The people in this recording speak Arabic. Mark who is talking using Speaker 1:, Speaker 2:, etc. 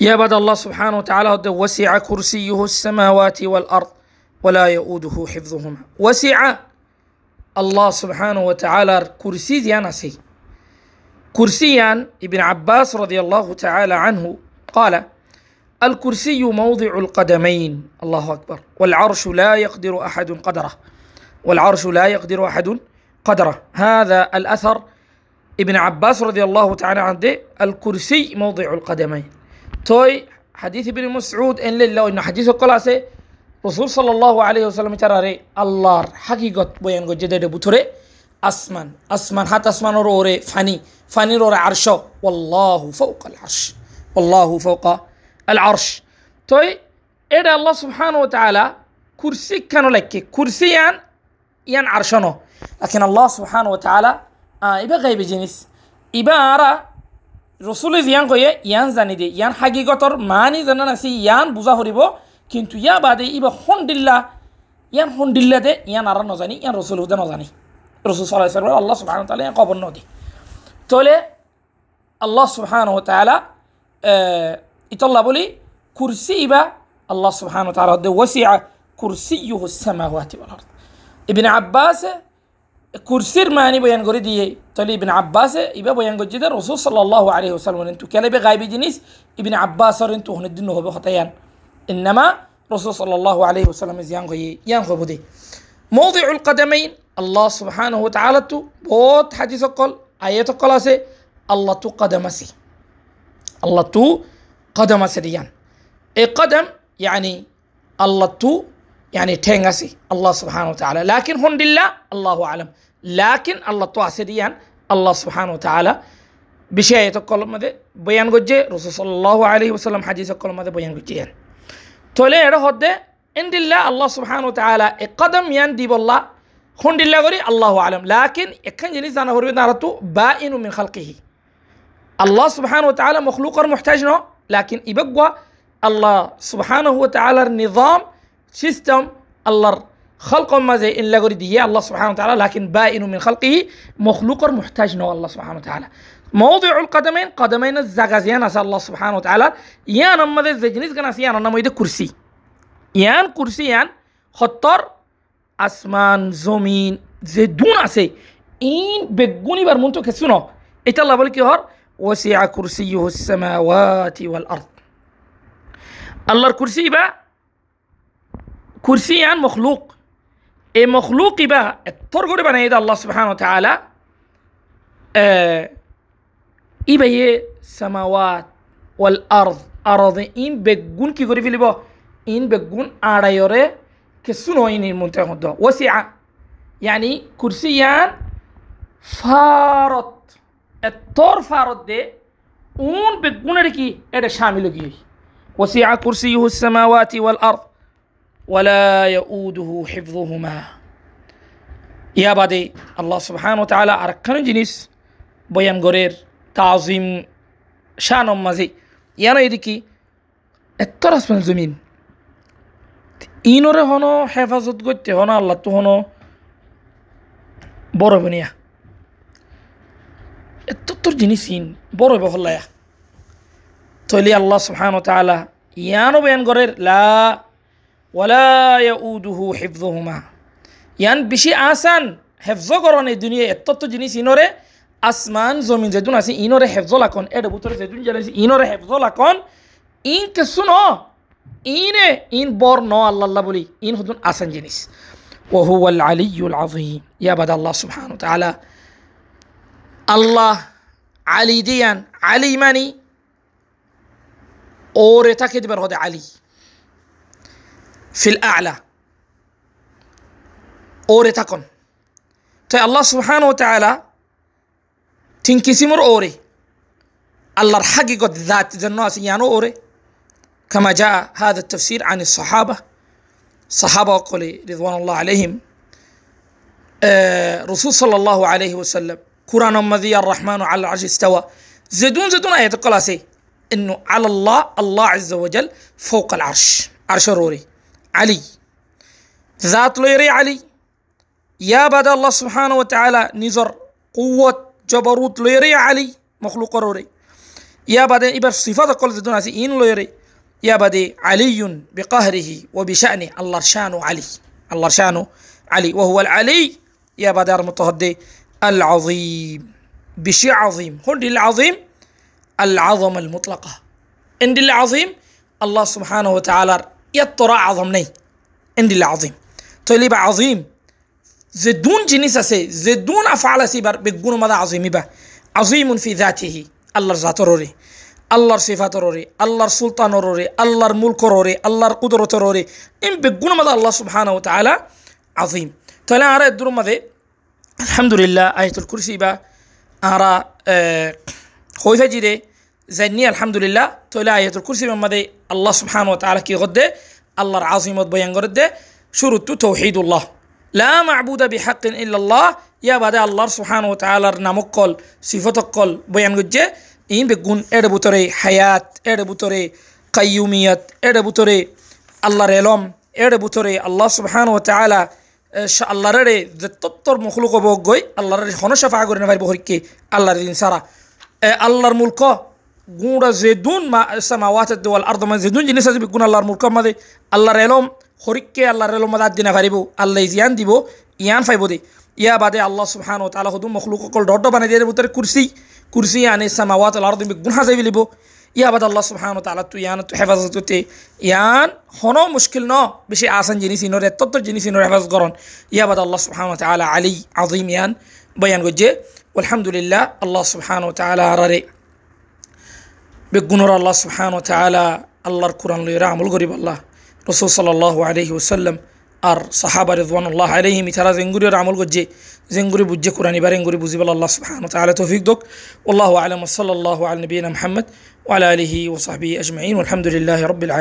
Speaker 1: يا بعد الله سبحانه وتعالى وسع كرسيه السماوات والأرض ولا يؤوده حفظهما. وسع الله سبحانه وتعالى كرسي زيانسي كرسيا ابن عباس رضي الله تعالى عنه قال الكرسي موضع القدمين. الله أكبر. والعرش لا يقدر أحد قدره. والعرش لا يقدر أحد قدره. هذا الأثر ابن عباس رضي الله تعالى عنه الكرسي موضع القدمين. توي حديث ابن مسعود إن لله إن حديث قلاسه رسول صلى الله عليه وسلم ترى الله حقيقة بيان جدد بطره أسمان أسمان حتى أسمان روري فاني فاني روري عرشه والله فوق العرش والله فوق العرش. توي إذا الله سبحانه وتعالى كرسي كانوا لك كرسيان ين عرشنو لكن الله سبحانه وتعالى آه إبا غيب جنس إبا أرى রসুলে জিয়ান কয়ে ইয়ান জানি দে, ইয়ান হাগিগতর মানি জানা নাসি ইয়ান বুঝা হরিব কিন্তু ইয়া বাদে ইবা হন্ডিল্লা ইয়ান হন্ডিল্লা দে, ইয়ান আর নজানি, ইয়ান রসুল হুদে নজানি। রসুল সাল্লাহ সাল্লাম আল্লাহ সুবহান তালা ইয়ান কবর নদী। তলে আল্লাহ সুবহান তালা ইতল্লা বলি কুরসি ইবা আল্লাহ সুবহান তালা হদ্দে ওসিয়া কুরসি ইউ হুসামাওয়াতি ওয়াল আরদ। ইবনে আব্বাস كرسير ماني بيان غوري دي تولي ابن عباس يبقى بيان جد الرسول صلى الله عليه وسلم إنتو كلا بغايب جنيس ابن عباس انتو هندنه بخطيان إنما رسول صلى الله عليه وسلم يانغو يانغو دي موضع القدمين الله سبحانه وتعالى تو بوت حديث قل آيات قلاسة الله تو قدم سي الله تو قدمسي ديان. إي قدم يعني الله تو يعني تنغسي الله سبحانه وتعالى. لكن هند الله الله أعلم. لكن الله تو أسريان الله سبحانه وتعالى بشيء يتقول ماذا؟ بيان قجة رسول صلى الله عليه وسلم حديث يقول ماذا؟ بيان قجة تولي يرى هده عند الله الله سبحانه وتعالى قدم ين دي بالله. هون الله غري الله أعلم. لكن يكن جنس أنا هو نارتو بائن من خلقه. الله سبحانه وتعالى مخلوق محتاج له لكن يبقى الله سبحانه وتعالى النظام سيستم الله خلق ما زي إن لغري دي الله سبحانه وتعالى لكن بائن من خلقه مخلوق محتاج له الله سبحانه وتعالى موضع القدمين قدمين الزغازيان أسأل الله سبحانه وتعالى يان أما ذي زجنيس كان أسيان أنا يد كرسي يان كرسي يان خطر আসমান জমিন যে দুন আছে ইন বেগুনি বার মন্ত্র কে শুনো এটা আল্লাহ বলে কি হর ওসিয়া কুরসি সামাওয়াতি ওয়াল আরদ আল্লাহর কুরসি বা কুরসি আন মখলুক এই মখলুক ইবা এত্তর করে বানাই আল্লাহ সুবহান তাআলা ইবা ইয়ে সামাওয়াত ওয়াল আরদ আরদ ইন বেগুন কি করে ফেলিব ইন বেগুন আড়াইরে كسنو إني منتهى وسع يعني كرسيان فارط الطور فارط دي اون بتقول لكي ايه شامل كي وسع كرسيه السماوات والأرض ওয়ালাউদুহু হিফজুহুমা ইহা বাদে আল্লাহ সুবহান ও তালা আরেকখানো জিনিস বয়ানগরের তাজিম শাহনম মাঝি। ইয়ানো এদিকে এত রাসমান জমিন। ইনরে হনো, হেফাজত করতে হনো, আল্লাহ তো হনো বড় বনিয়া। এত তোর জিনিস ইন, বড় বহল্লায়া। তৈলি আল্লাহ সুহান ও তালা ইয়ানো বয়ানগরের লা ওয়ালা ইয়াউদুহু হিফযুহুমা ইয়ান বেশি আসান হেফজ করন এই দুনিয়া এত তো জিনিস ইনরে আসমান জমিন যেদুন আছে ইনরে হেফজ লাকন এর ভিতরে যেদুন জানাইছে ইনরে হেফজ লাকন ইন কে শুনো ইনে ইন বর ন আল্লাহ আল্লাহ বলি ইন হতুন আসান জিনিস وهو العلي العظيم يا بد الله سبحانه وتعالى الله علي ديان علي ماني أوري تاكد برهد علي في الأعلى. أوري تكن تي الله سبحانه وتعالى تنكسمر أوري. الله الحقيقة ذات جنوس يانو أوري. كما جاء هذا التفسير عن الصحابة. صحابة وقولي رضوان الله عليهم. آه رسول صلى الله عليه وسلم. قرآن مذي الرحمن على العرش استوى. زدون زدون آية القلاسي. إنه على الله الله عز وجل فوق العرش. عرش روري علي. ذاتلو يري علي. يا بدا الله سبحانه وتعالى نزر قوة جبروت لو يري علي. مخلوق روري. يا بدا إبر صفات قول ذدنا إن لو يري يا بدا علي بقهره وبشأنه الله شانه علي. الله شانه علي. وهو العلي. يا بدا متهدي العظيم. بشي عظيم. هند العظيم. العظم المطلقة. عند العظيم. الله سبحانه وتعالى মুতলাকা এন্ডিল আজিম আল্লাহ সুবহানাহু ওয়া তাআলার ইয়াত্তরা আজম নেই এন্ডিল আজিম তৈলি বা আজিম যে দুন জিনিস আছে যে দুন আফাল আছে এবার বেগুন মাদা আজিমি বা আজিমুন ফি জাতিহি আল্লাহর জাতরে আল্লাহর সিফাতরে আল্লাহর সুলতানরে আল্লাহর মুলকরে আল্লাহর কুদরতরে ইম বেগুন মাদা আল্লাহ সুবহানাহু ওয়া তাআলা আজিম তাহলে আর এদুর মাদে আলহামদুলিল্লাহ আয়াতুল কুরসি বা আরা হইফা জানি আলহামদুলিল্লাহ তাহলে আয়াতুল কুরসি মাদে আল্লাহ সুবহানাহু ওয়া তাআলা কি গদ্দে, আল্লাহর আজিমত বয়ান করে শুরুতু তৌহিদুল্লাহ। লা মাবুদা বিহাক্কিন ইল্লাল্লাহ, ইয়া বাদে আল্লাহর সুবহানাহু ওয়া তাআলার নামকল, সিফতকল বয়ান গজ্জে ইন বেগুন, এর বুতরে হায়াত, এর বুতরে কাইয়ুমিয়াত, এর বুতরে আল্লাহর এলম, এর বুতরে আল্লাহ সুবহানাহু ওয়া তাআলা আল্লাহরে যে তত্তর মুখলুক গই আল্লাহর হনসাফা করে নেবার বহরিকে আল্লাহর দিন সারা। আল্লাহর মুলক গুঁড়া জেদুন মা সামাওয়াত দেওয়াল আর দমা জেদুন জিনিস আছে গুণ আল্লাহর মুলক মাদে আল্লাহর এলম হরিককে আল্লাহর এলম মাদার দিনা পারিব আল্লাহ জিয়ান দিব ইয়ান ফাইব দে ইয়া বাদে আল্লাহ সুবহান ও তালা হুদুম মখলুক অকল ডট বানাই দিয়ে ভিতরে কুরসি কুরসি আনে সামাওয়াত আল্লাহর তুমি গুণ হাজাই লিব ইয়া বাদ আল্লাহ সুবহান ও তালা তু ইয়ান হেফাজত করতে ইয়ান হনো মুশকিল ন বেশি আসান জিনিস ইনোর এত্তর জিনিস ইনোর হেফাজত করন ইয়া বাদ আল্লাহ সুবহান ও তালা আলী আজিম ইয়ান বয়ান গজ্জে আলহামদুলিল্লাহ আল্লাহ সুবহান ও তালা আরারে বেগুনর আল্লাহ সুহান তালা আল্লাহর কোরআন লইরা আমল গরিব আল্লাহ। রসুল সাল্লাহ আলহি ওসাল্লাম আর সাহাবা রেদওয়ানুল্লাহ আলহিম ইতারা জেঙ্গুরির আমল গজ্জে জেঙ্গুরি বুঝে কোরআন এবার এঙ্গুরি বুঝিবাল আল্লাহ সুহান তালা তৌফিক দোক। আল্লাহ আলম। সাল্লাহ আল নবীন মহম্মদ ওয়ালা আলহি ওসাহবি আজমাইন। আলহামদুলিল্লাহ রবিল